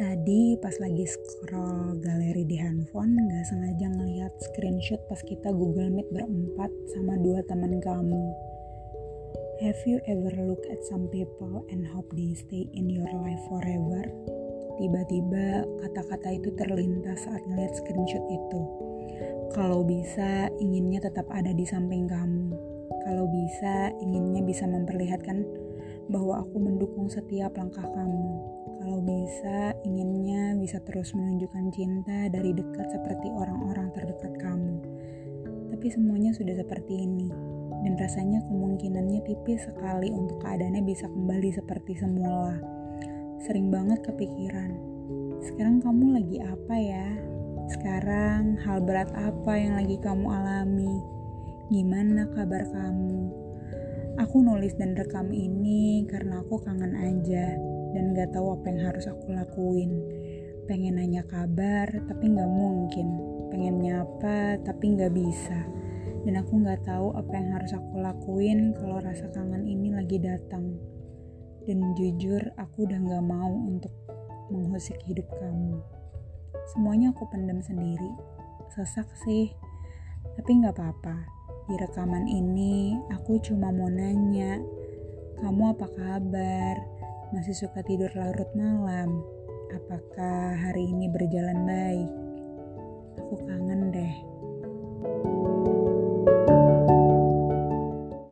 pas lagi scroll galeri di handphone gak sengaja ngeliat screenshot pas kita Google Meet berempat sama dua teman kamu. Have you ever look at some people and hope they stay in your life forever? Tiba-tiba kata-kata itu terlintas saat ngeliat screenshot itu. Kalau bisa, inginnya tetap ada di samping kamu. Kalau bisa, inginnya bisa memperlihatkan bahwa aku mendukung setiap langkah kamu kalau bisa, inginnya bisa terus menunjukkan cinta dari dekat seperti orang-orang terdekat kamu. Tapi semuanya sudah seperti ini, dan rasanya kemungkinannya tipis sekali untuk keadaannya bisa kembali seperti semula. Sering banget kepikiran, sekarang kamu lagi apa ya? Sekarang hal berat apa yang lagi kamu alami? Gimana kabar kamu? Aku nulis dan rekam ini karena aku kangen aja dan gak tahu apa yang harus aku lakuin. Pengen nanya kabar, tapi gak mungkin. Pengen nyapa, tapi gak bisa. Dan aku gak tahu apa yang harus aku lakuin kalau rasa kangen ini lagi datang. Dan jujur, aku udah gak mau untuk menghusik hidup kamu. Semuanya aku pendam sendiri. Sesak sih, tapi gak apa-apa. Di rekaman ini, aku cuma mau nanya, kamu apa kabar? Masih suka tidur larut malam? Apakah hari ini berjalan baik?